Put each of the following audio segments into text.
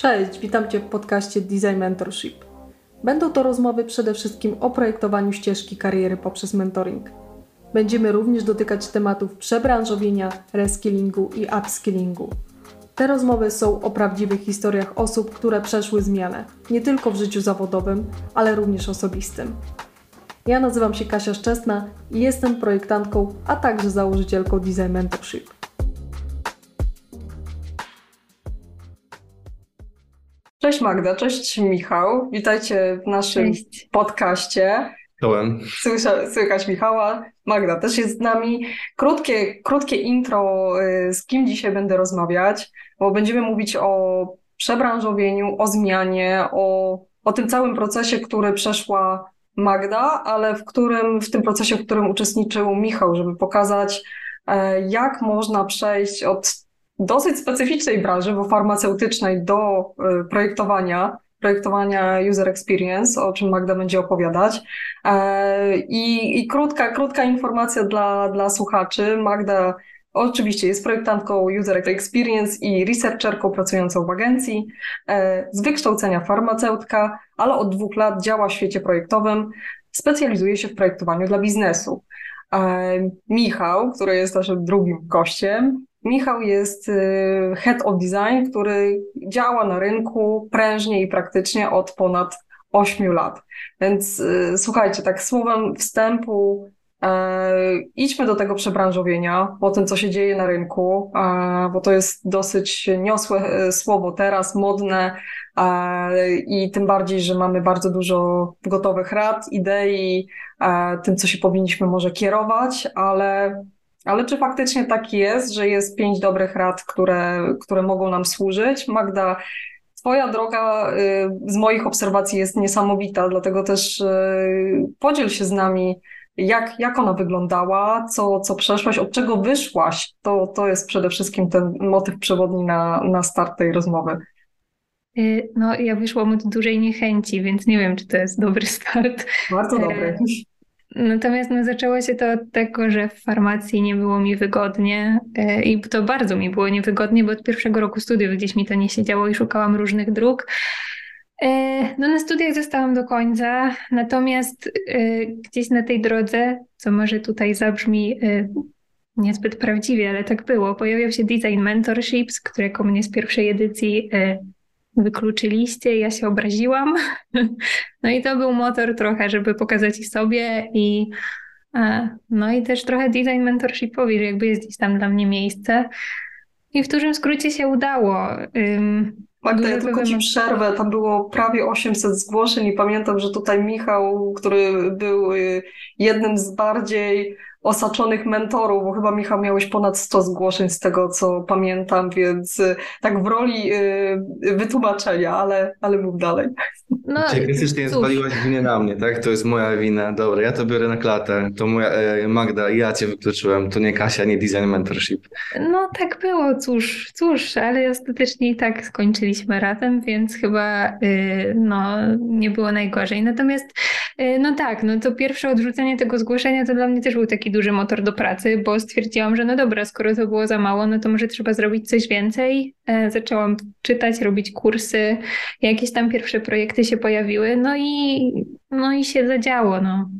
Cześć, witam Cię w podcaście Design Mentorship. Będą to rozmowy przede wszystkim o projektowaniu ścieżki kariery poprzez mentoring. Będziemy również dotykać tematów przebranżowienia, reskillingu i upskillingu. Te rozmowy są o prawdziwych historiach osób, które przeszły zmianę, nie tylko w życiu zawodowym, ale również osobistym. Ja nazywam się Kasia Szczesna i jestem projektantką, a także założycielką Design Mentorship. Cześć Magda, cześć Michał. Witajcie w naszym cześć. podcaście. Czołem. Słysza, słychać Michała. Magda też jest z nami. Krótkie, krótkie intro, y, z kim dzisiaj będę rozmawiać, bo będziemy mówić o przebranżowieniu, o zmianie, o, o tym całym procesie, który przeszła Magda, ale w, którym, w tym procesie, w którym uczestniczył Michał, żeby pokazać, e, jak można przejść od dosyć specyficznej branży, bo farmaceutycznej, do y, projektowania, projektowania user experience, o czym Magda będzie opowiadać. E, I, i krótka, krótka informacja dla, dla słuchaczy. Magda Oczywiście jest projektantką User Experience i researcherką pracującą w agencji, e, z wykształcenia farmaceutka, ale od dwóch lat działa w świecie projektowym, specjalizuje się w projektowaniu dla biznesu. E, Michał, który jest naszym drugim gościem, Michał jest y, head of design, który działa na rynku prężnie i praktycznie od ponad 8 lat. Więc y, słuchajcie, tak słowem wstępu, e, idźmy do tego przebranżowienia, po tym, co się dzieje na rynku, e, bo to jest dosyć niosłe e, słowo teraz, modne i tym bardziej, że mamy bardzo dużo gotowych rad, idei, tym, co się powinniśmy może kierować, ale ale czy faktycznie tak jest, że jest pięć dobrych rad, które, które mogą nam służyć? Magda, Twoja droga y, z moich obserwacji jest niesamowita, dlatego też y, podziel się z nami, jak, jak ona wyglądała, co, co przeszłaś, od czego wyszłaś. To, to jest przede wszystkim ten motyw przewodni na, na start tej rozmowy. Y, no, ja wyszłam od dużej niechęci, więc nie wiem, czy to jest dobry start. Bardzo dobry. Natomiast no, zaczęło się to od tego, że w farmacji nie było mi wygodnie e, i to bardzo mi było niewygodnie, bo od pierwszego roku studiów gdzieś mi to nie siedziało i szukałam różnych dróg. E, no na studiach zostałam do końca, natomiast e, gdzieś na tej drodze, co może tutaj zabrzmi niezbyt prawdziwie, ale tak było, pojawiał się Design Mentorships, które jako mnie z pierwszej edycji wykluczyliście, ja się obraziłam. No i to był motor trochę, żeby pokazać i sobie i no i też trochę design mentorshipowi, że jakby jest gdzieś tam dla mnie miejsce. I w dużym skrócie się udało. Magda, ja tylko ci przerwę, tam było prawie 800 zgłoszeń i pamiętam, że tutaj Michał, który był y, jednym z bardziej osaczonych mentorów, bo chyba Michał miałeś ponad 100 zgłoszeń z tego, co pamiętam, więc y, tak w roli y, wytłumaczenia, ale, ale mów dalej. No, Klasycznie zwaliłaś winę na mnie, tak? To jest moja wina. Dobra, ja to biorę na klatę. To moja e, Magda, ja cię wykluczyłem. To nie Kasia, nie design mentorship. No tak było, cóż, cóż, ale ostatecznie i tak skończyliśmy razem, więc chyba y, no, nie było najgorzej. Natomiast y, no tak, no to pierwsze odrzucenie tego zgłoszenia to dla mnie też był taki duży motor do pracy, bo stwierdziłam, że no dobra, skoro to było za mało, no to może trzeba zrobić coś więcej. E, zaczęłam czytać, robić kursy, jakieś tam pierwsze projekty się pojawiły, no i, no i się zadziało. No.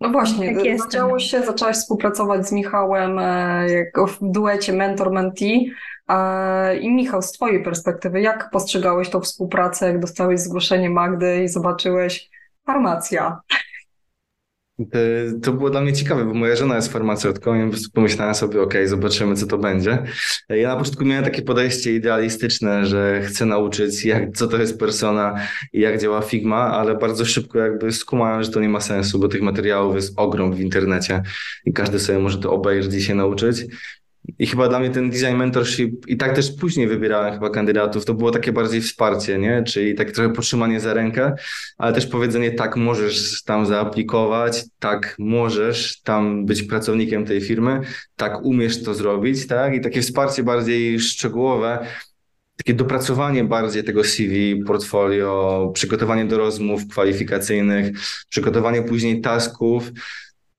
No właśnie, tak zadziało się, zaczęłaś współpracować z Michałem e, jako w duecie mentor-mentee. E, I Michał, z Twojej perspektywy, jak postrzegałeś tą współpracę, jak dostałeś zgłoszenie Magdy i zobaczyłeś farmacja? To było dla mnie ciekawe, bo moja żona jest farmaceutką i pomyślałem sobie, ok, zobaczymy, co to będzie. Ja na początku miałem takie podejście idealistyczne, że chcę nauczyć, jak, co to jest persona i jak działa Figma, ale bardzo szybko jakby skumałem, że to nie ma sensu, bo tych materiałów jest ogrom w internecie i każdy sobie może to obejrzeć i się nauczyć. I chyba dla mnie ten design mentorship, i tak też później wybierałem chyba kandydatów, to było takie bardziej wsparcie, nie? Czyli takie trochę potrzymanie za rękę, ale też powiedzenie, tak możesz tam zaaplikować, tak możesz tam być pracownikiem tej firmy, tak umiesz to zrobić, tak? I takie wsparcie bardziej szczegółowe, takie dopracowanie bardziej tego CV, portfolio, przygotowanie do rozmów kwalifikacyjnych, przygotowanie później tasków,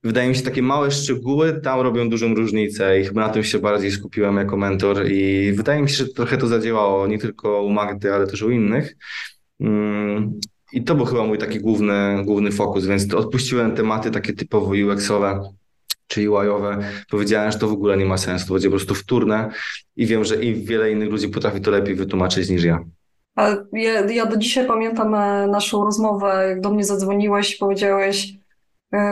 wydaje mi się, takie małe szczegóły tam robią dużą różnicę i chyba na tym się bardziej skupiłem jako mentor i wydaje mi się, że trochę to zadziałało, nie tylko u Magdy, ale też u innych. Mm, I to był chyba mój taki główny, główny fokus, więc odpuściłem tematy takie typowo UX-owe czy UI-owe. Powiedziałem, że to w ogóle nie ma sensu, to będzie po prostu wtórne i wiem, że i wiele innych ludzi potrafi to lepiej wytłumaczyć niż ja. Ja, ja do dzisiaj pamiętam e, naszą rozmowę, jak do mnie zadzwoniłeś i powiedziałeś,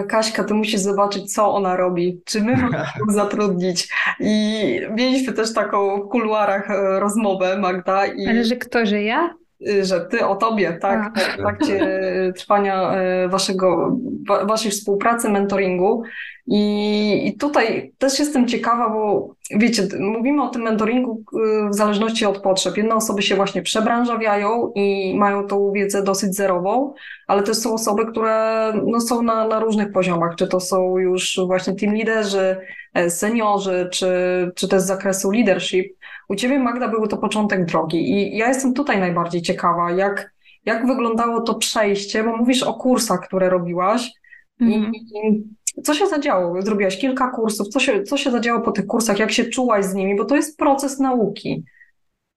Kaśka, ty musisz zobaczyć, co ona robi, czy my możemy ją zatrudnić. I mieliśmy też taką w kuluarach e, rozmowę, Magda. I... Ale że kto, że ja? Y, że ty o tobie, tak, w trakcie trwania y, waszego, waszej współpracy, mentoringu. I, I tutaj też jestem ciekawa, bo wiecie, mówimy o tym mentoringu y, w zależności od potrzeb. Jedne osoby się właśnie przebranżawiają i mają tą wiedzę dosyć zerową, ale też są osoby, które no, są na, na różnych poziomach, czy to są już właśnie team liderzy, e, seniorzy, czy, czy też z zakresu leadership. U Ciebie, Magda, był to początek drogi i ja jestem tutaj najbardziej ciekawa, jak, jak wyglądało to przejście, bo mówisz o kursach, które robiłaś mm. i co się zadziało? Zrobiłaś kilka kursów, co się, co się zadziało po tych kursach, jak się czułaś z nimi, bo to jest proces nauki.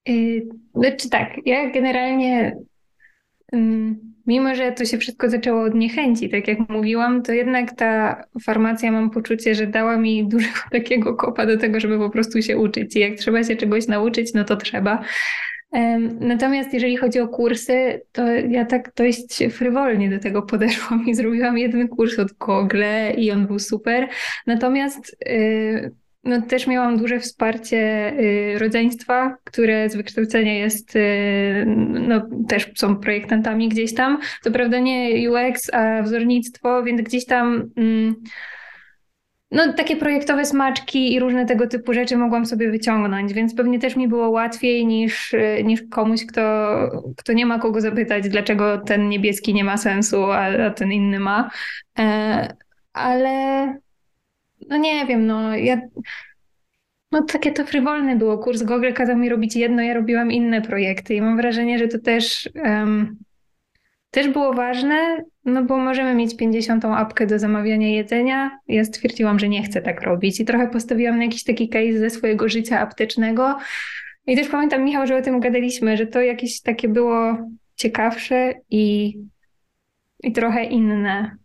Yy, znaczy tak, ja generalnie... Yy mimo że to się wszystko zaczęło od niechęci, tak jak mówiłam, to jednak ta farmacja mam poczucie, że dała mi dużego takiego kopa do tego, żeby po prostu się uczyć. I jak trzeba się czegoś nauczyć, no to trzeba. Natomiast jeżeli chodzi o kursy, to ja tak dość frywolnie do tego podeszłam i zrobiłam jeden kurs od Google i on był super. Natomiast y, no, też miałam duże wsparcie y, rodzeństwa, które z wykształcenia jest, y, no, też są projektantami gdzieś tam. To prawda nie UX, a wzornictwo, więc gdzieś tam mm, no, takie projektowe smaczki i różne tego typu rzeczy mogłam sobie wyciągnąć, więc pewnie też mi było łatwiej niż, y, niż komuś, kto, kto nie ma kogo zapytać, dlaczego ten niebieski nie ma sensu, a, a ten inny ma. E, ale no nie wiem, no ja... No takie to frywolne było. Kurs Google kazał mi robić jedno, ja robiłam inne projekty i mam wrażenie, że to też, um, też było ważne, no bo możemy mieć 50 apkę do zamawiania jedzenia. Ja stwierdziłam, że nie chcę tak robić i trochę postawiłam na jakiś taki case ze swojego życia aptecznego. I też pamiętam, Michał, że o tym gadaliśmy, że to jakieś takie było ciekawsze i, i trochę inne.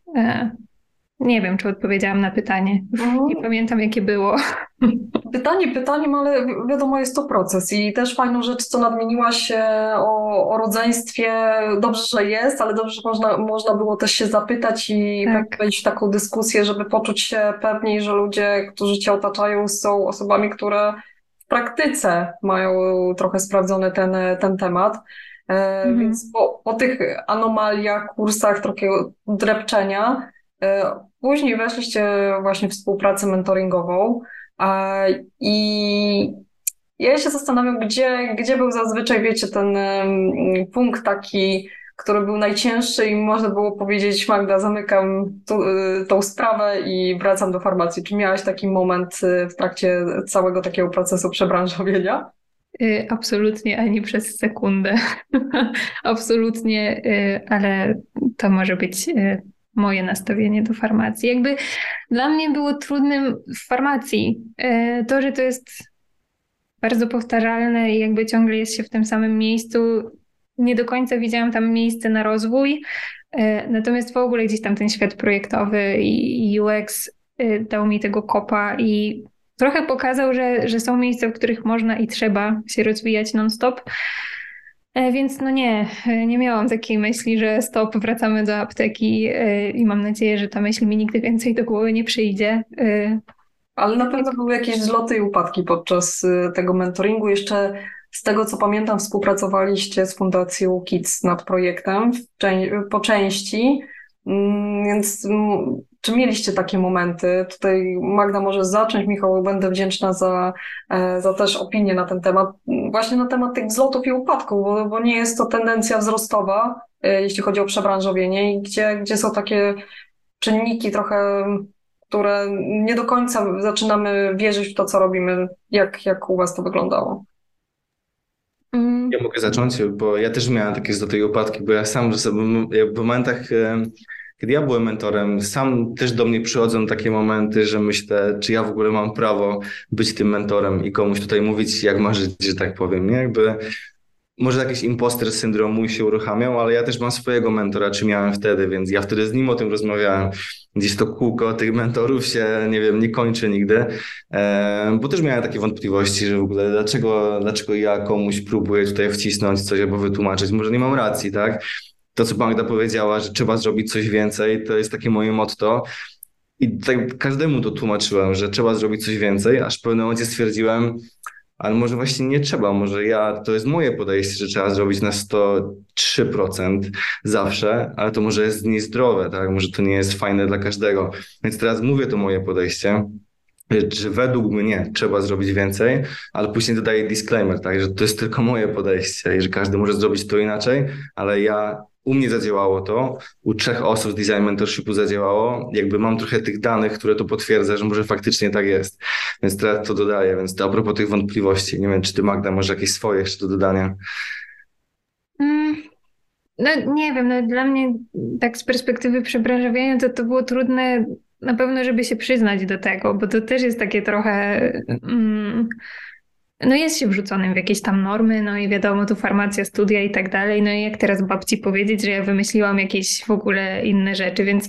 E, nie wiem, czy odpowiedziałam na pytanie. Mhm. Nie pamiętam, jakie było. Pytanie pytaniem, ale wiadomo, jest to proces. I też fajną rzecz, co nadmieniłaś o, o rodzeństwie. Dobrze, że jest, ale dobrze, że można, można było też się zapytać i tak. wejść w taką dyskusję, żeby poczuć się pewniej, że ludzie, którzy cię otaczają, są osobami, które w praktyce mają trochę sprawdzony ten, ten temat. E, mhm. Więc po, po tych anomaliach, kursach, takiego drepczenia, e, Później weszliście właśnie w współpracę mentoringową i ja się zastanawiam, gdzie, gdzie był zazwyczaj, wiecie, ten punkt taki, który był najcięższy i można było powiedzieć, Magda, zamykam tu, y, tą sprawę i wracam do farmacji. Czy miałaś taki moment y, w trakcie całego takiego procesu przebranżowienia? Y, absolutnie, ani przez sekundę. Absolutnie, ale to może być moje nastawienie do farmacji. Jakby dla mnie było trudnym w farmacji e, to, że to jest bardzo powtarzalne i jakby ciągle jest się w tym samym miejscu. Nie do końca widziałam tam miejsce na rozwój, e, natomiast w ogóle gdzieś tam ten świat projektowy i UX e, dał mi tego kopa i trochę pokazał, że, że są miejsca, w których można i trzeba się rozwijać non-stop. E, więc no nie, e, nie miałam takiej myśli, że stop, wracamy do apteki e, i mam nadzieję, że ta myśl mi nigdy więcej do głowy nie przyjdzie. Ale na pewno były jakieś zloty i upadki podczas tego mentoringu. Jeszcze z tego co pamiętam, współpracowaliście z Fundacją Kids nad projektem po części, mm, więc mm, czy mieliście takie momenty? Tutaj Magda może zacząć, Michał, będę wdzięczna za, e, za też opinię na ten temat, właśnie na temat tych wzlotów i upadków, bo, bo nie jest to tendencja wzrostowa, e, jeśli chodzi o przebranżowienie i gdzie, gdzie są takie czynniki trochę, które nie do końca zaczynamy wierzyć w to, co robimy. Jak, jak u Was to wyglądało? Mm. Ja mogę zacząć, bo ja też miałem takie zloty i upadki, bo ja sam w momentach kiedy ja byłem mentorem, sam też do mnie przychodzą takie momenty, że myślę, czy ja w ogóle mam prawo być tym mentorem i komuś tutaj mówić, jak ma żyć, że tak powiem, nie? Jakby może jakiś imposter syndrom mój się uruchamiał, ale ja też mam swojego mentora, czy miałem wtedy, więc ja wtedy z nim o tym rozmawiałem. Gdzieś to kółko tych mentorów się, nie wiem, nie kończy nigdy, e, bo też miałem takie wątpliwości, że w ogóle dlaczego, dlaczego ja komuś próbuję tutaj wcisnąć coś albo wytłumaczyć, może nie mam racji, tak? To, co Magda powiedziała, że trzeba zrobić coś więcej, to jest takie moje motto. I tak każdemu to tłumaczyłem, że trzeba zrobić coś więcej, aż w pewnym momencie stwierdziłem, ale może właśnie nie trzeba, może ja, to jest moje podejście, że trzeba zrobić na 103% zawsze, ale to może jest niezdrowe, tak? Może to nie jest fajne dla każdego. Więc teraz mówię to moje podejście, że według mnie trzeba zrobić więcej, ale później dodaję disclaimer, tak, że to jest tylko moje podejście i że każdy może zrobić to inaczej, ale ja u mnie zadziałało to, u trzech osób z Design Mentorshipu zadziałało. Jakby mam trochę tych danych, które to potwierdza, że może faktycznie tak jest. Więc teraz to dodaję. Więc to a propos tych wątpliwości, nie wiem, czy ty Magda masz jakieś swoje jeszcze do dodania? Mm, no nie wiem, no dla mnie tak z perspektywy przebranżowienia to to było trudne na pewno, żeby się przyznać do tego, bo to też jest takie trochę... Mm, no jest się wrzuconym w jakieś tam normy, no i wiadomo, tu farmacja, studia i tak dalej. No i jak teraz babci powiedzieć, że ja wymyśliłam jakieś w ogóle inne rzeczy, więc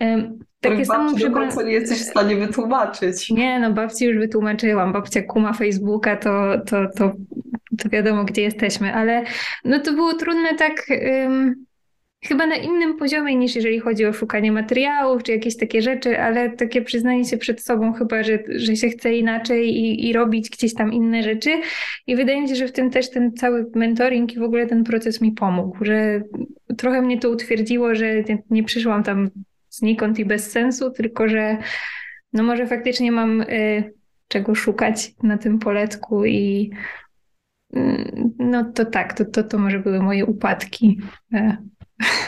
um, takie samo przybra... nie jesteś w stanie wytłumaczyć. Nie, no babci już wytłumaczyłam. Babcia kuma Facebooka, to, to, to, to wiadomo, gdzie jesteśmy, ale no to było trudne tak... Um, chyba na innym poziomie niż jeżeli chodzi o szukanie materiałów czy jakieś takie rzeczy, ale takie przyznanie się przed sobą chyba, że, że się chce inaczej i, i robić gdzieś tam inne rzeczy. I wydaje mi się, że w tym też ten cały mentoring i w ogóle ten proces mi pomógł, że trochę mnie to utwierdziło, że nie, nie przyszłam tam znikąd i bez sensu, tylko że no może faktycznie mam y, czego szukać na tym poletku i y, no to tak, to, to, to może były moje upadki. Y.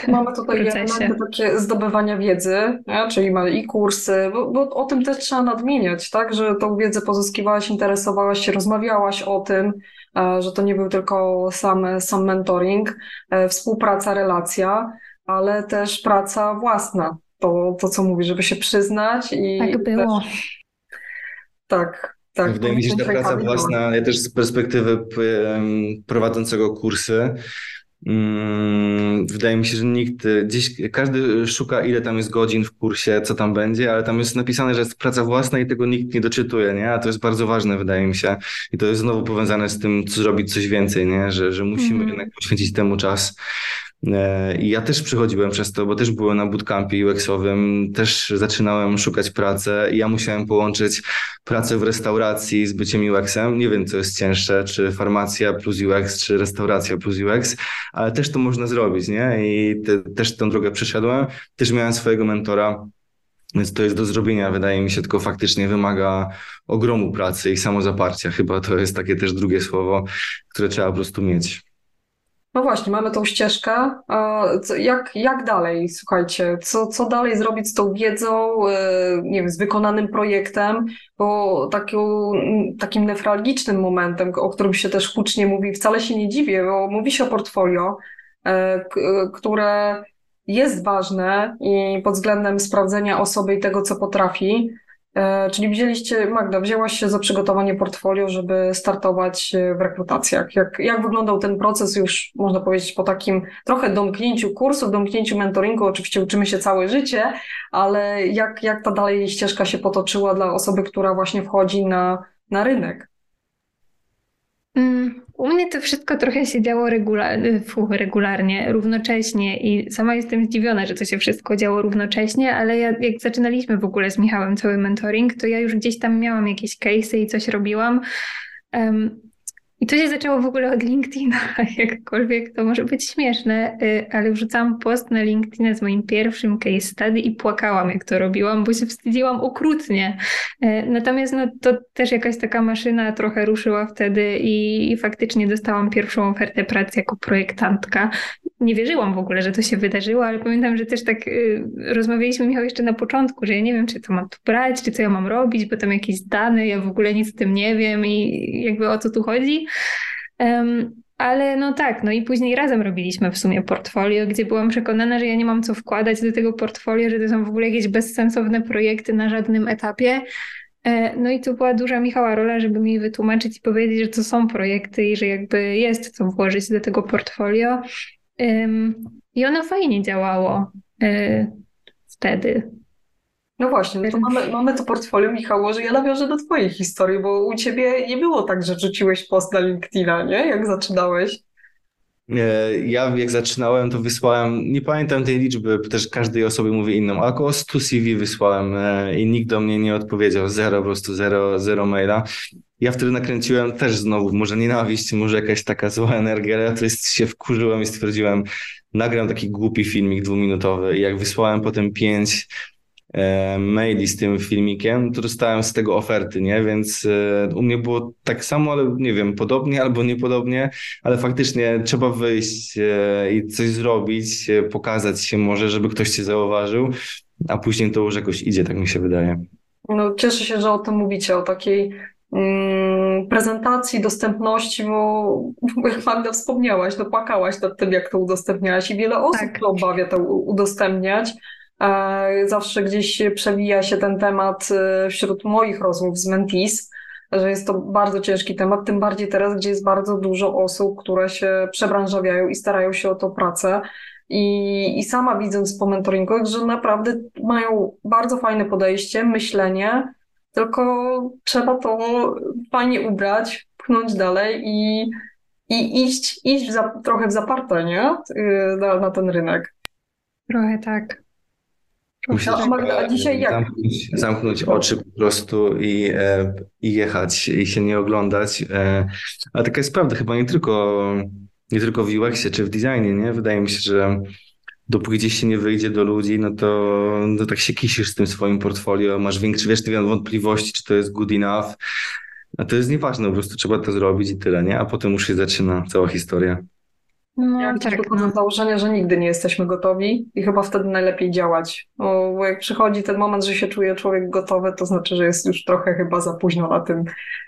Mamy tutaj elementy takie zdobywania wiedzy, nie? czyli mamy i kursy, bo, bo, o tym też trzeba nadmieniać, tak, że tą wiedzę pozyskiwałaś, interesowałaś się, rozmawiałaś o tym, e, że to nie był tylko sam, sam mentoring, e, współpraca, relacja, ale też praca własna. To, to co mówi, żeby się przyznać i. Tak było. Też, tak, tak. Wydaje mi się, że ta praca własna, ja też z perspektywy prowadzącego kursy, wydaje mi się, że nikt, gdzieś każdy szuka, ile tam jest godzin w kursie, co tam będzie, ale tam jest napisane, że jest praca własna i tego nikt nie doczytuje, nie? A to jest bardzo ważne, wydaje mi się. I to jest znowu powiązane z tym, co zrobić coś więcej, nie? Że, że musimy mm jednak poświęcić temu czas. E, I ja też przychodziłem przez to, bo też byłem na bootcampie UX-owym, też zaczynałem szukać pracy i ja musiałem połączyć pracę w restauracji z byciem UX-em. Nie wiem, co jest cięższe, czy farmacja plus UX, czy restauracja plus UX, ale też to można zrobić, nie? I te, też tę drogę przeszedłem. Też miałem swojego mentora, więc to jest do zrobienia, wydaje mi się, tylko faktycznie wymaga ogromu pracy i samozaparcia. Chyba to jest takie też drugie słowo, które trzeba po prostu mieć. No właśnie, mamy tą ścieżkę. Jak, jak dalej, słuchajcie, co, co dalej zrobić z tą wiedzą, e, nie wiem, z wykonanym projektem, bo taką, takim nefralgicznym momentem, o którym się też hucznie mówi, wcale się nie dziwię, bo mówi się o portfolio, e, które jest ważne i pod względem sprawdzenia osoby i tego, co potrafi, E, czyli wzięliście, Magda, wzięłaś się za przygotowanie portfolio, żeby startować e, w rekrutacjach. Jak, jak wyglądał ten proces już, można powiedzieć, po takim trochę domknięciu kursów, domknięciu mentoringu? Oczywiście uczymy się całe życie, ale jak, jak ta dalej ścieżka się potoczyła dla osoby, która właśnie wchodzi na, na rynek? Mm, u mnie to wszystko trochę się działo regularnie, regularnie, równocześnie i sama jestem zdziwiona, że to się wszystko działo równocześnie, ale ja, jak zaczynaliśmy w ogóle z Michałem cały mentoring, to ja już gdzieś tam miałam jakieś case'y i coś robiłam. Um, i to się zaczęło w ogóle od LinkedIna, jakkolwiek to może być śmieszne, y, ale wrzucałam post na LinkedIna z moim pierwszym case study i płakałam, jak to robiłam, bo się wstydziłam okrutnie. Y, natomiast no, to też jakaś taka maszyna trochę ruszyła wtedy i, i faktycznie dostałam pierwszą ofertę pracy jako projektantka nie wierzyłam w ogóle, że to się wydarzyło, ale pamiętam, że też tak y, rozmawialiśmy, Michał, jeszcze na początku, że ja nie wiem, czy to mam tu brać, czy co ja mam robić, bo tam jakieś dane, ja w ogóle nic o tym nie wiem i jakby o co tu chodzi. Um, ale no tak, no i później razem robiliśmy w sumie portfolio, gdzie byłam przekonana, że ja nie mam co wkładać do tego portfolio, że to są w ogóle jakieś bezsensowne projekty na żadnym etapie. E, no i tu była duża Michała rola, żeby mi wytłumaczyć i powiedzieć, że to są projekty i że jakby jest co włożyć do tego portfolio. I ono fajnie działało e, wtedy. No właśnie, no to mamy, mamy to portfolio, Michał, że ja nawiążę do twojej historii, bo u ciebie nie było tak, że rzuciłeś post na LinkedIna, nie? Jak zaczynałeś. Ja jak zaczynałem, to wysłałem, nie pamiętam tej liczby, też każdej osobie mówię inną, ale około 100 CV wysłałem e, i nikt do mnie nie odpowiedział, zero, po prostu zero, zero maila. Ja wtedy nakręciłem też znowu, może nienawiść, może jakaś taka zła energia, ale ja to jest, się wkurzyłem i stwierdziłem, nagram taki głupi filmik dwuminutowy i jak wysłałem potem pięć maili z tym filmikiem, to dostałem z tego oferty, nie? Więc e, u mnie było tak samo, ale nie wiem, podobnie albo niepodobnie, ale faktycznie trzeba wyjść e, i coś zrobić, pokazać się może, żeby ktoś cię zauważył, a później to już jakoś idzie, tak mi się wydaje. No, cieszę się, że o tym mówicie, o takiej mm, prezentacji, dostępności, bo jak Magda wspomniałaś, to płakałaś nad tym, jak to udostępniałaś i wiele osób tak. obawia to udostępniać. Zawsze gdzieś przewija się ten temat y, wśród moich rozmów z mentees, że jest to bardzo ciężki temat, tym bardziej teraz, gdzie jest bardzo dużo osób, które się przebranżawiają i starają się o to pracę. I, I sama widząc po mentoringu, że naprawdę mają bardzo fajne podejście, myślenie, tylko trzeba to fajnie ubrać, pchnąć dalej i, i iść, iść w za, trochę w zaparte, nie? Y, na, na ten rynek. Trochę tak. Musisz a dzisiaj jak? Zamknąć, zamknąć oczy po prostu i, e, i jechać i się nie oglądać. E, ale taka jest prawda, chyba nie tylko, nie tylko w UX-ie czy w designie, nie? Wydaje mi się, że dopóki gdzieś się nie wyjdzie do ludzi, no to, no tak się kisisz z tym swoim portfolio, masz większe, wiesz, wątpliwości, czy to jest good enough. A to jest nieważne, po prostu trzeba to zrobić i tyle, nie? A potem już się zaczyna cała historia. No, ja tak, wychodzę z założenia, że nigdy nie jesteśmy gotowi i chyba wtedy najlepiej działać. Bo jak przychodzi ten moment, że się czuje człowiek gotowy, to znaczy, że jest już trochę chyba za późno na tym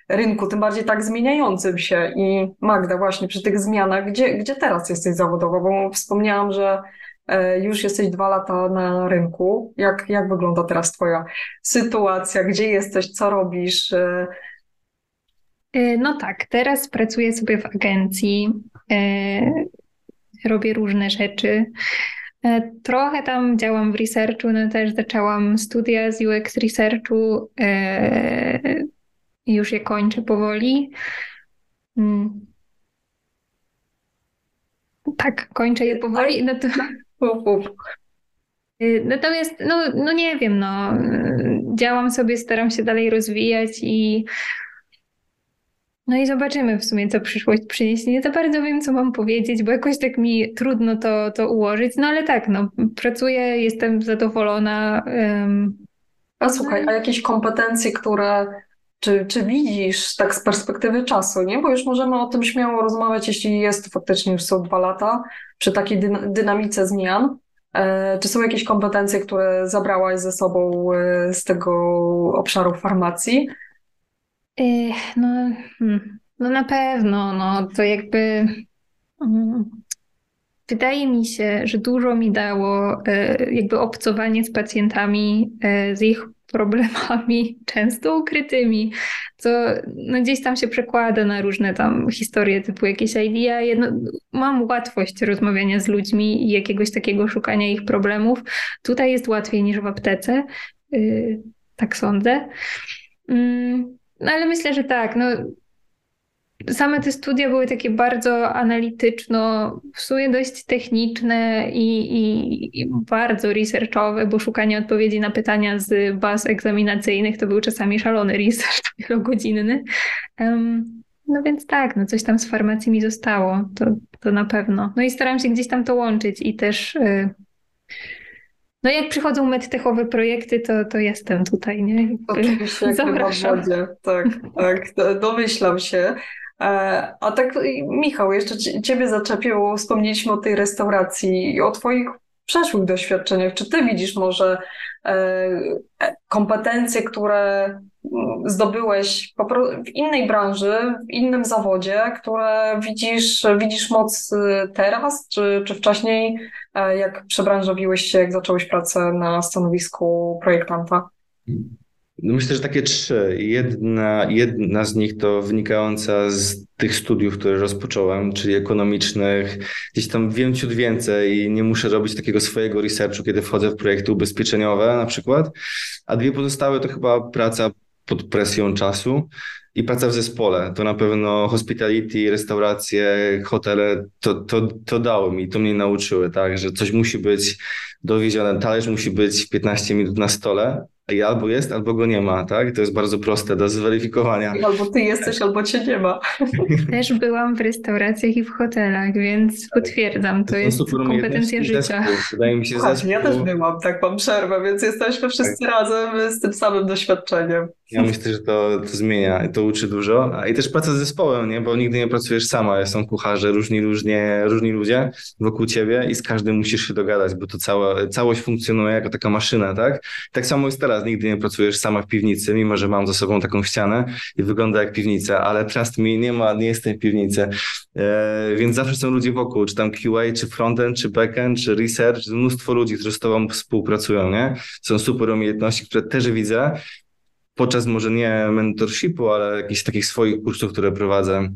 rynku, tym bardziej tak zmieniającym się. I Magda, właśnie przy tych zmianach, gdzie, gdzie teraz jesteś zawodowo? Bo wspomniałam, że e, już jesteś dwa lata na rynku. Jak, jak wygląda teraz Twoja sytuacja? Gdzie jesteś? Co robisz? E, no tak, teraz pracuję sobie w agencji E, robię różne rzeczy. E, trochę tam działam w researchu, no też zaczęłam studia z UX researchu już je kończę powoli. Mm. Tak, kończę je powoli. No to... Natomiast, no, no nie wiem, no, działam sobie, staram się dalej rozwijać i no i zobaczymy w sumie, co przyszłość przyniesie. Nie za bardzo wiem, co mam powiedzieć, bo jakoś tak mi trudno to, to ułożyć. No ale tak, no, pracuję, jestem zadowolona. Um... A słuchaj, a jakieś kompetencje, które czy, czy widzisz tak z perspektywy czasu, nie? Bo już możemy o tym śmiało rozmawiać, jeśli jest faktycznie już są dwa lata, przy takiej dynamice zmian. E, czy są jakieś kompetencje, które zabrałaś ze sobą e, z tego obszaru farmacji? No, hmm, no na pewno, no to jakby mm, wydaje mi się, że dużo mi dało e, jakby obcowanie z pacjentami, e, z ich problemami, często ukrytymi, co no gdzieś tam się przekłada na różne tam historie typu jakieś idea. Jedno, mam łatwość rozmawiania z ludźmi i jakiegoś takiego szukania ich problemów. Tutaj jest łatwiej niż w aptece, y, tak sądzę. Mm, no ale myślę, że tak. No, same te studia były takie bardzo analityczno, w sumie dość techniczne i, i, i, bardzo researchowe, bo szukanie odpowiedzi na pytania z baz egzaminacyjnych to był czasami szalony research wielogodzinny. Um, no więc tak, no coś tam z farmacji mi zostało, to, to na pewno. No i staram się gdzieś tam to łączyć i też... Y no jak przychodzą medtechowe projekty, to, to jestem tutaj, nie? Oczywiście, jak Zapraszam. wodzie. Tak, tak, domyślam się. E, a tak, Michał, jeszcze Ciebie zaczepiło, wspomnieliśmy o tej restauracji i o Twoich przeszłych doświadczeniach. Czy Ty widzisz może e, kompetencje, które zdobyłeś w innej branży, w innym zawodzie, które widzisz, widzisz moc y, teraz, czy, czy wcześniej, e, jak przebranżowiłeś się, jak zacząłeś pracę na stanowisku projektanta? No myślę, że takie trzy. Jedna, jedna z nich to wynikająca z tych studiów, które rozpocząłem, czyli ekonomicznych. Gdzieś tam wiem ciut więcej i nie muszę robić takiego swojego researchu, kiedy wchodzę w projekty ubezpieczeniowe na przykład. A dwie pozostałe to chyba praca pod presją czasu i praca w zespole. To na pewno hospitality, restauracje, hotele, to, to, to dało mi, to mnie nauczyły, tak, że coś musi być dowiezione, talerz musi być 15 minut na stole, i albo jest, albo go nie ma, tak? To jest bardzo proste do zweryfikowania. Albo ty jesteś, albo cię nie ma. Też byłam w restauracjach i w hotelach, więc potwierdzam, to, to jest kompetencja życia. Zespół. Wydaje mi się zespół. Ja też byłam, tak mam przerwę, więc jesteśmy wszyscy tak. razem z tym samym doświadczeniem. Ja myślę, że to, to zmienia, to uczy dużo. A i też praca z zespołem, nie? Bo nigdy nie pracujesz sama. Są kucharze, różni, różnie, różni ludzie wokół ciebie i z każdym musisz się dogadać, bo to cała, całość funkcjonuje jako taka maszyna, tak? Tak samo jest teraz. Nigdy nie pracujesz sama w piwnicy, mimo że mam za sobą taką ścianę i wygląda jak piwnica, ale trust mi nie ma, nie jestem w piwnicy. E, więc zawsze są ludzie wokół, czy tam QA, czy frontend, czy backend, czy research, mnóstwo ludzi, którzy z tobą współpracują, nie? Są super umiejętności, które też widzę podczas może nie mentorshipu, ale jakichś takich swoich kursów, które prowadzę.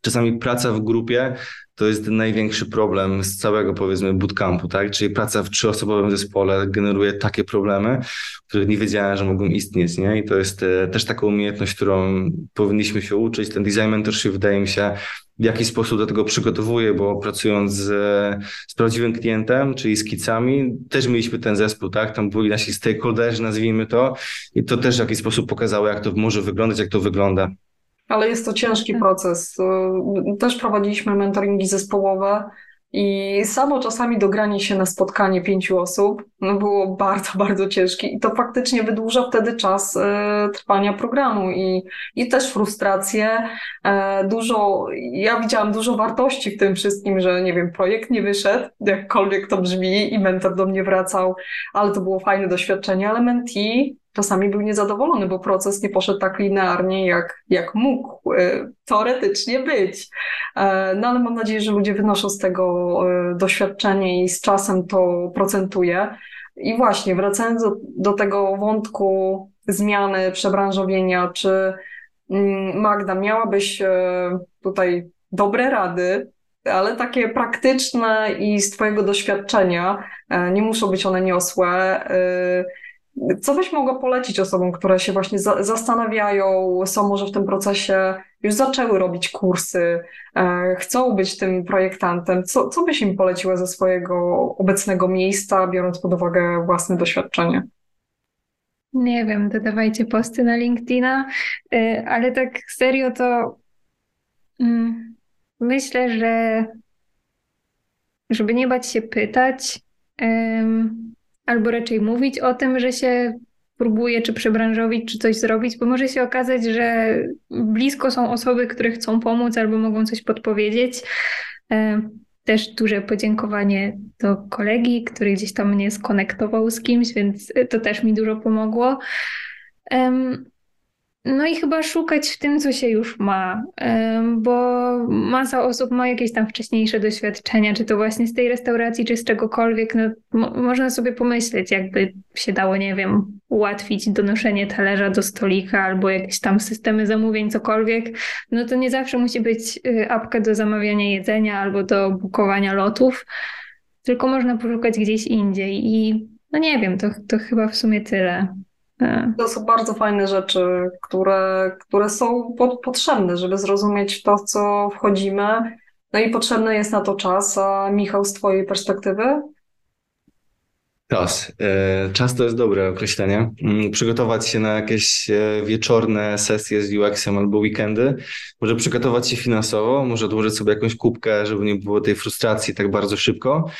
Czasami praca w grupie to jest największy problem z całego powiedzmy bootcampu, tak? Czyli praca w trzyosobowym zespole generuje takie problemy, których nie wiedziałem, że mogą istnieć, nie? I to jest e, też taka umiejętność, którą powinniśmy się uczyć. Ten design mentorship wydaje mi się w jakiś sposób do tego przygotowuje, bo pracując z, z prawdziwym klientem, czyli z kicami, też mieliśmy ten zespół, tak? Tam byli nasi stakeholderzy, nazwijmy to, i to też w jakiś sposób pokazało, jak to może wyglądać, jak to wygląda. Ale jest to ciężki proces. Też prowadziliśmy mentoringi zespołowe i samo czasami dogranie się na spotkanie pięciu osób no było bardzo, bardzo ciężkie i to faktycznie wydłuża wtedy czas e, trwania programu i, i też frustrację. E, dużo, ja widziałam dużo wartości w tym wszystkim, że nie wiem, projekt nie wyszedł, jakkolwiek to brzmi i mentor do mnie wracał, ale to było fajne doświadczenie, ale mentee czasami był niezadowolony, bo proces nie poszedł tak linearnie, jak, jak mógł e, teoretycznie być. E, no ale mam nadzieję, że ludzie wynoszą z tego e, doświadczenie i z czasem to procentuje. I właśnie, wracając do, do tego wątku zmiany, przebranżowienia, czy mm, Magda, miałabyś tutaj dobre rady, ale takie praktyczne i z Twojego doświadczenia, nie muszą być one niosłe, co byś mogła polecić osobom, które się właśnie za zastanawiają, są może w tym procesie, już zaczęły robić kursy, e, chcą być tym projektantem? Co, co byś im poleciła ze swojego obecnego miejsca, biorąc pod uwagę własne doświadczenie? Nie wiem, dodawajcie posty na LinkedIna, e, ale tak serio to mm, myślę, że żeby nie bać się pytać, albo raczej mówić o tym, że się próbuje czy przebranżowić, czy coś zrobić, bo może się okazać, że blisko są osoby, które chcą pomóc albo mogą coś podpowiedzieć. E, też duże podziękowanie do kolegi, który gdzieś tam mnie skonektował z kimś, więc to też mi dużo pomogło. No i chyba szukać w tym, co się już ma, bo masa osób ma jakieś tam wcześniejsze doświadczenia, czy to właśnie z tej restauracji, czy z czegokolwiek. No, mo można sobie pomyśleć, jakby się dało, nie wiem, ułatwić donoszenie talerza do stolika albo jakieś tam systemy zamówień, cokolwiek. No to nie zawsze musi być y, apka do zamawiania jedzenia albo do bukowania lotów, tylko można poszukać gdzieś indziej. I no nie wiem, to, to chyba w sumie tyle. Tak. To są bardzo fajne rzeczy, które, które są pod, potrzebne, żeby zrozumieć to, w co wchodzimy. No i potrzebny jest na to czas. A Michał, z Twojej perspektywy? Czas. E, czas to jest dobre określenie. Mm, przygotować się na jakieś e, wieczorne sesje z UX-em albo weekendy. Może przygotować się finansowo, może odłożyć sobie jakąś kubkę, żeby nie było tej frustracji tak bardzo szybko.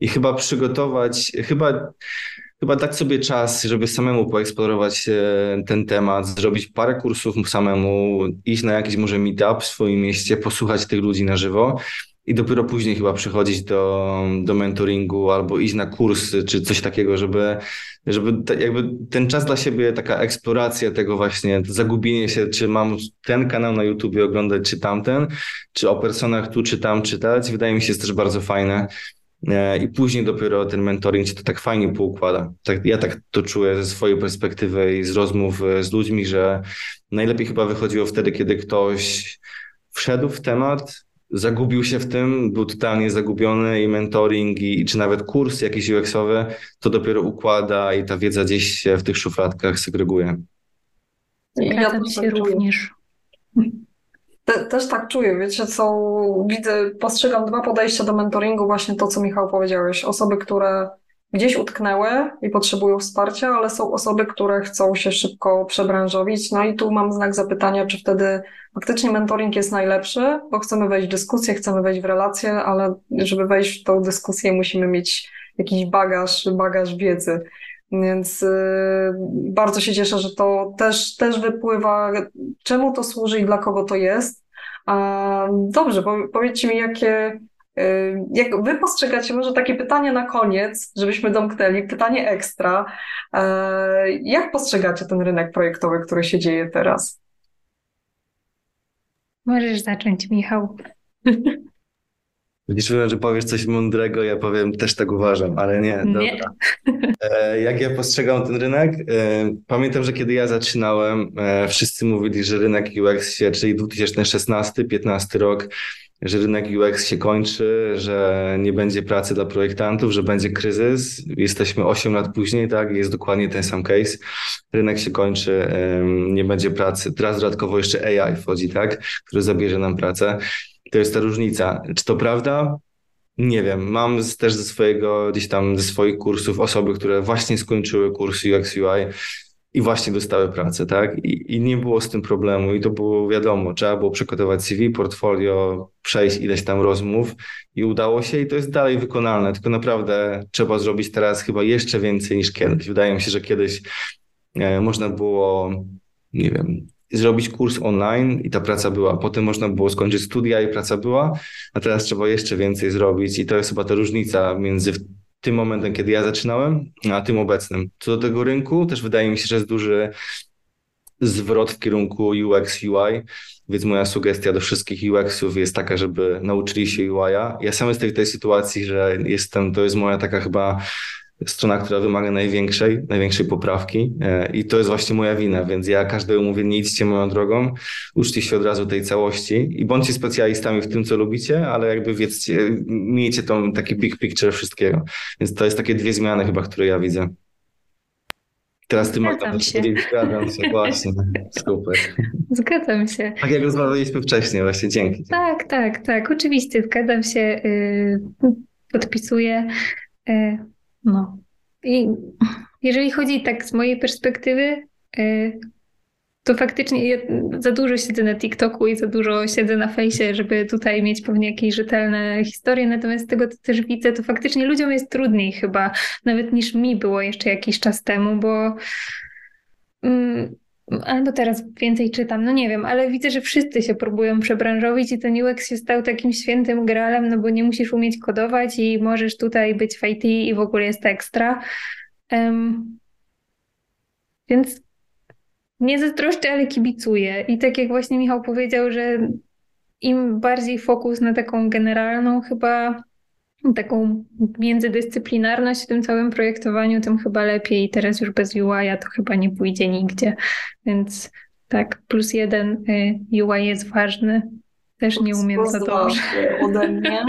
I chyba przygotować, chyba chyba dać sobie czas, żeby samemu poeksplorować e, ten temat, zrobić parę kursów samemu, iść na jakiś może meetup w swoim mieście, posłuchać tych ludzi na żywo i dopiero później chyba przychodzić do, do mentoringu albo iść na kursy czy coś takiego, żeby, żeby te, jakby ten czas dla siebie, taka eksploracja tego właśnie, zagubienie się, czy mam ten kanał na YouTubie oglądać, czy tamten, czy o personach tu, czy tam czytać, wydaje mi się jest też bardzo fajne. E, I później dopiero ten mentoring się to tak fajnie poukłada. Tak, ja tak to czuję ze swojej perspektywy i z rozmów e, z ludźmi, że najlepiej chyba wychodziło wtedy, kiedy ktoś wszedł w temat, zagubił się w tym, był totalnie zagubiony i mentoring, i, czy nawet kurs jakiś UX-owy, to dopiero układa i ta wiedza gdzieś się w tych szufladkach segreguje. Ja się również. Te, też tak czuję, wiecie, co widzę, postrzegam dwa podejścia do mentoringu, właśnie to, co Michał powiedziałeś. Osoby, które gdzieś utknęły i potrzebują wsparcia, ale są osoby, które chcą się szybko przebranżowić. No i tu mam znak zapytania, czy wtedy faktycznie mentoring jest najlepszy, bo chcemy wejść w dyskusję, chcemy wejść w relacje, ale żeby wejść w tą dyskusję, musimy mieć jakiś bagaż, bagaż wiedzy. Więc y, bardzo się cieszę, że to też, też wypływa, czemu to służy i dla kogo to jest. A, dobrze, po, powiedzcie mi, jakie, y, jak wy postrzegacie, może takie pytanie na koniec, żebyśmy domknęli, pytanie ekstra. E, jak postrzegacie ten rynek projektowy, który się dzieje teraz? Możesz zacząć, Michał. Liczyłem, że powiesz coś mądrego, ja powiem, też tak uważam, ale nie, nie. dobra. E, jak ja postrzegam ten rynek? E, pamiętam, że kiedy ja zaczynałem, e, wszyscy mówili, że rynek UX się, czyli 2016-15 rok, że rynek UX się kończy, że nie będzie pracy dla projektantów, że będzie kryzys. Jesteśmy 8 lat później, tak? Jest dokładnie ten sam case. Rynek się kończy, nie będzie pracy. Teraz dodatkowo jeszcze AI wchodzi, tak? Który zabierze nam pracę. To jest ta różnica. Czy to prawda? Nie wiem. Mam też ze swojego, gdzieś tam ze swoich kursów osoby, które właśnie skończyły kurs UX UI i właśnie dostały pracę, tak? I, I, nie było z tym problemu i to było wiadomo, trzeba było przygotować CV, portfolio, przejść ileś tam rozmów i udało się i to jest dalej wykonalne, tylko naprawdę trzeba zrobić teraz chyba jeszcze więcej niż kiedyś. Wydaje mi się, że kiedyś e, można było, nie wiem, zrobić kurs online i ta praca była. Potem można było skończyć studia i praca była, a teraz trzeba jeszcze więcej zrobić i to jest chyba ta różnica między tym momentem, kiedy ja zaczynałem, a tym obecnym. Co do tego rynku, też wydaje mi się, że jest duży zwrot w kierunku UX, UI, więc moja sugestia do wszystkich UX-ów jest taka, żeby nauczyli się UI-a. Ja sam jestem w tej sytuacji, że jestem, to jest moja taka chyba strona, która wymaga największej, największej poprawki e, i to jest właśnie moja wina, więc ja każdemu mówię, nie idźcie moją drogą, uczcie się od razu tej całości i bądźcie specjalistami w tym, co lubicie, ale jakby wiedzcie, miejcie tą taki big picture wszystkiego. Więc to jest takie dwie zmiany chyba, które ja widzę. Teraz ty Zgadzam się. Zgadzam się, właśnie. Super. Zgadzam się. Tak jak rozmawialiśmy wcześniej, właśnie dzięki. Tak, tak, tak. Oczywiście, zgadzam się. Y, podpisuję. No. I jeżeli chodzi tak z mojej perspektywy, y, to faktycznie ja za dużo siedzę na TikToku i za dużo siedzę na fejsie, żeby tutaj mieć pewnie jakieś rzetelne historie. Natomiast z tego, co też widzę, to faktycznie ludziom jest trudniej chyba, nawet niż mi było jeszcze jakiś czas temu, bo mm, albo teraz więcej czytam, no nie wiem, ale widzę, że wszyscy się próbują przebranżowić i ten UX się stał takim świętym gralem, no bo nie musisz umieć kodować i możesz tutaj być w IT i w ogóle jest ekstra. Um, więc nie zazdroszczę, ale kibicuję. I tak jak właśnie Michał powiedział, że im bardziej fokus na taką generalną chyba taką międzydyscyplinarność w tym całym projektowaniu, tym chyba lepiej. I teraz już bez UI to chyba nie pójdzie nigdzie. Więc tak, plus jeden y, UI jest ważny. Też nie umiem za dobrze. Ode mnie.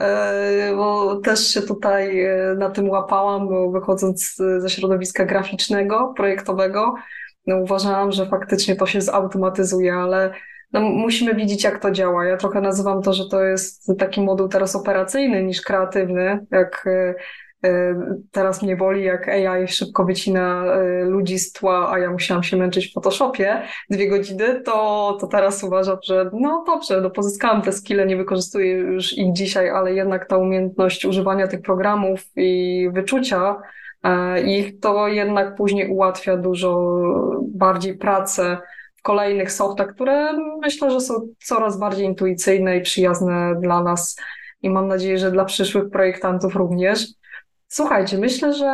E, bo też się tutaj e, na tym łapałam, bo wychodząc ze środowiska graficznego, projektowego, no uważałam, że faktycznie to się zautomatyzuje, ale no, musimy widzieć, jak to działa. Ja trochę nazywam to, że to jest taki moduł teraz operacyjny niż kreatywny, jak e, e, teraz mnie boli, jak AI szybko wycina e, ludzi z tła, a ja musiałam się męczyć w Photoshopie dwie godziny, to, to teraz uważam, że no dobrze, no pozyskałam te skille, nie wykorzystuję już ich dzisiaj, ale jednak ta umiejętność używania tych programów i wyczucia ich to jednak później ułatwia dużo bardziej pracę kolejnych softach, które myślę, że są coraz bardziej intuicyjne i przyjazne dla nas i mam nadzieję, że dla przyszłych projektantów również. Słuchajcie, myślę, że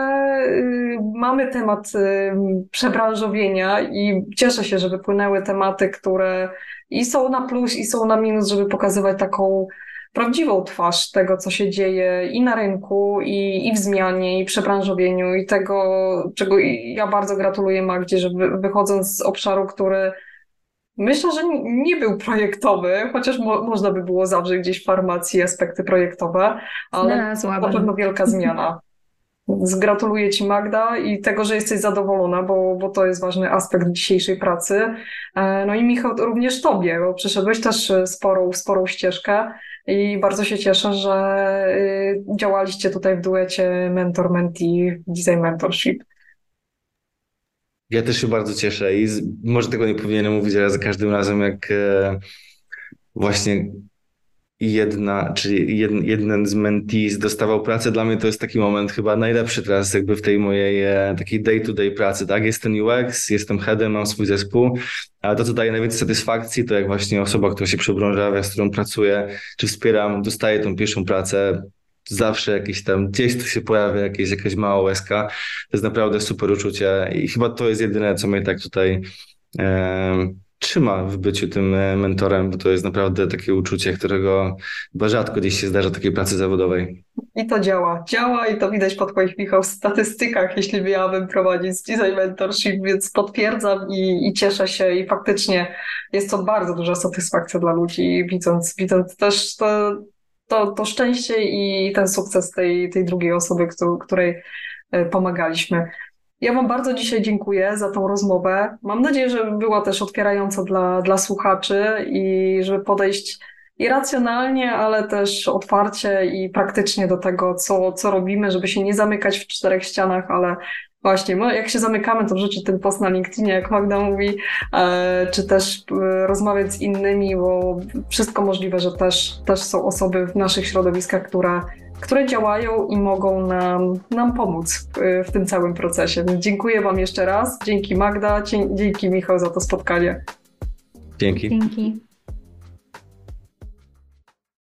y, mamy temat y, przebranżowienia i cieszę się, że wypłynęły tematy, które i są na plus, i są na minus, żeby pokazywać taką prawdziwą twarz tego, co się dzieje i na rynku, i, i w zmianie, i przebranżowieniu, i tego, czego ja bardzo gratuluję Magdzie, że wychodząc z obszaru, który myślę, że nie był projektowy, chociaż mo można by było zawrzeć gdzieś w farmacji aspekty projektowe, ale na pewno wielka zmiana. Zgratuluję Ci Magda i tego, że jesteś zadowolona, bo, bo to jest ważny aspekt dzisiejszej pracy. E, no i Michał, również Tobie, bo przeszedłeś też sporą, sporą ścieżkę i bardzo się cieszę, że y, działaliście tutaj w duecie mentor-mentee design mentorship. Ja też się bardzo cieszę i z, może tego nie powinienem mówić, ale za każdym razem jak e, właśnie jedna, czyli jeden, jeden z mentees dostawał pracę, dla mnie to jest taki moment chyba najlepszy teraz jakby w tej mojej e, takiej day-to-day pracy, tak? Jestem UX, jestem headem, mam swój zespół, ale to, co daje najwięcej satysfakcji, to jak właśnie osoba, która się przebrążawia, z którą pracuję, czy wspieram, dostaje tą pierwszą pracę, zawsze jakieś tam, gdzieś tu się pojawia jakieś, jakaś mała łezka. To jest naprawdę super uczucie i chyba to jest jedyne, co mnie tak tutaj e, trzyma w byciu tym e, mentorem, bo to jest naprawdę takie uczucie, którego chyba rzadko gdzieś się zdarza takiej pracy zawodowej. I to działa. Działa i to widać po Twoich, Michał, statystykach, jeśli miałabym prowadzić design mentorship, więc potwierdzam i, i cieszę się i faktycznie jest to bardzo duża satysfakcja dla ludzi, widząc, widząc też to, to, to szczęście i ten sukces tej, tej drugiej osoby, której e, pomagaliśmy. Ja Wam bardzo dzisiaj dziękuję za tą rozmowę. Mam nadzieję, że była też otwierająca dla, dla słuchaczy i żeby podejść i racjonalnie, ale też otwarcie i praktycznie do tego, co, co robimy, żeby się nie zamykać w czterech ścianach, ale właśnie, jak się zamykamy, to wrzucić ten post na LinkedInie, jak Magda mówi, e, czy też e, rozmawiać z innymi, bo wszystko możliwe, że też, też są osoby w naszych środowiskach, które które działają i mogą nam, nam pomóc w, w tym całym procesie. Więc dziękuję Wam jeszcze raz. Dzięki Magda, dzięki Michał za to spotkanie. Dzięki. Dzięki.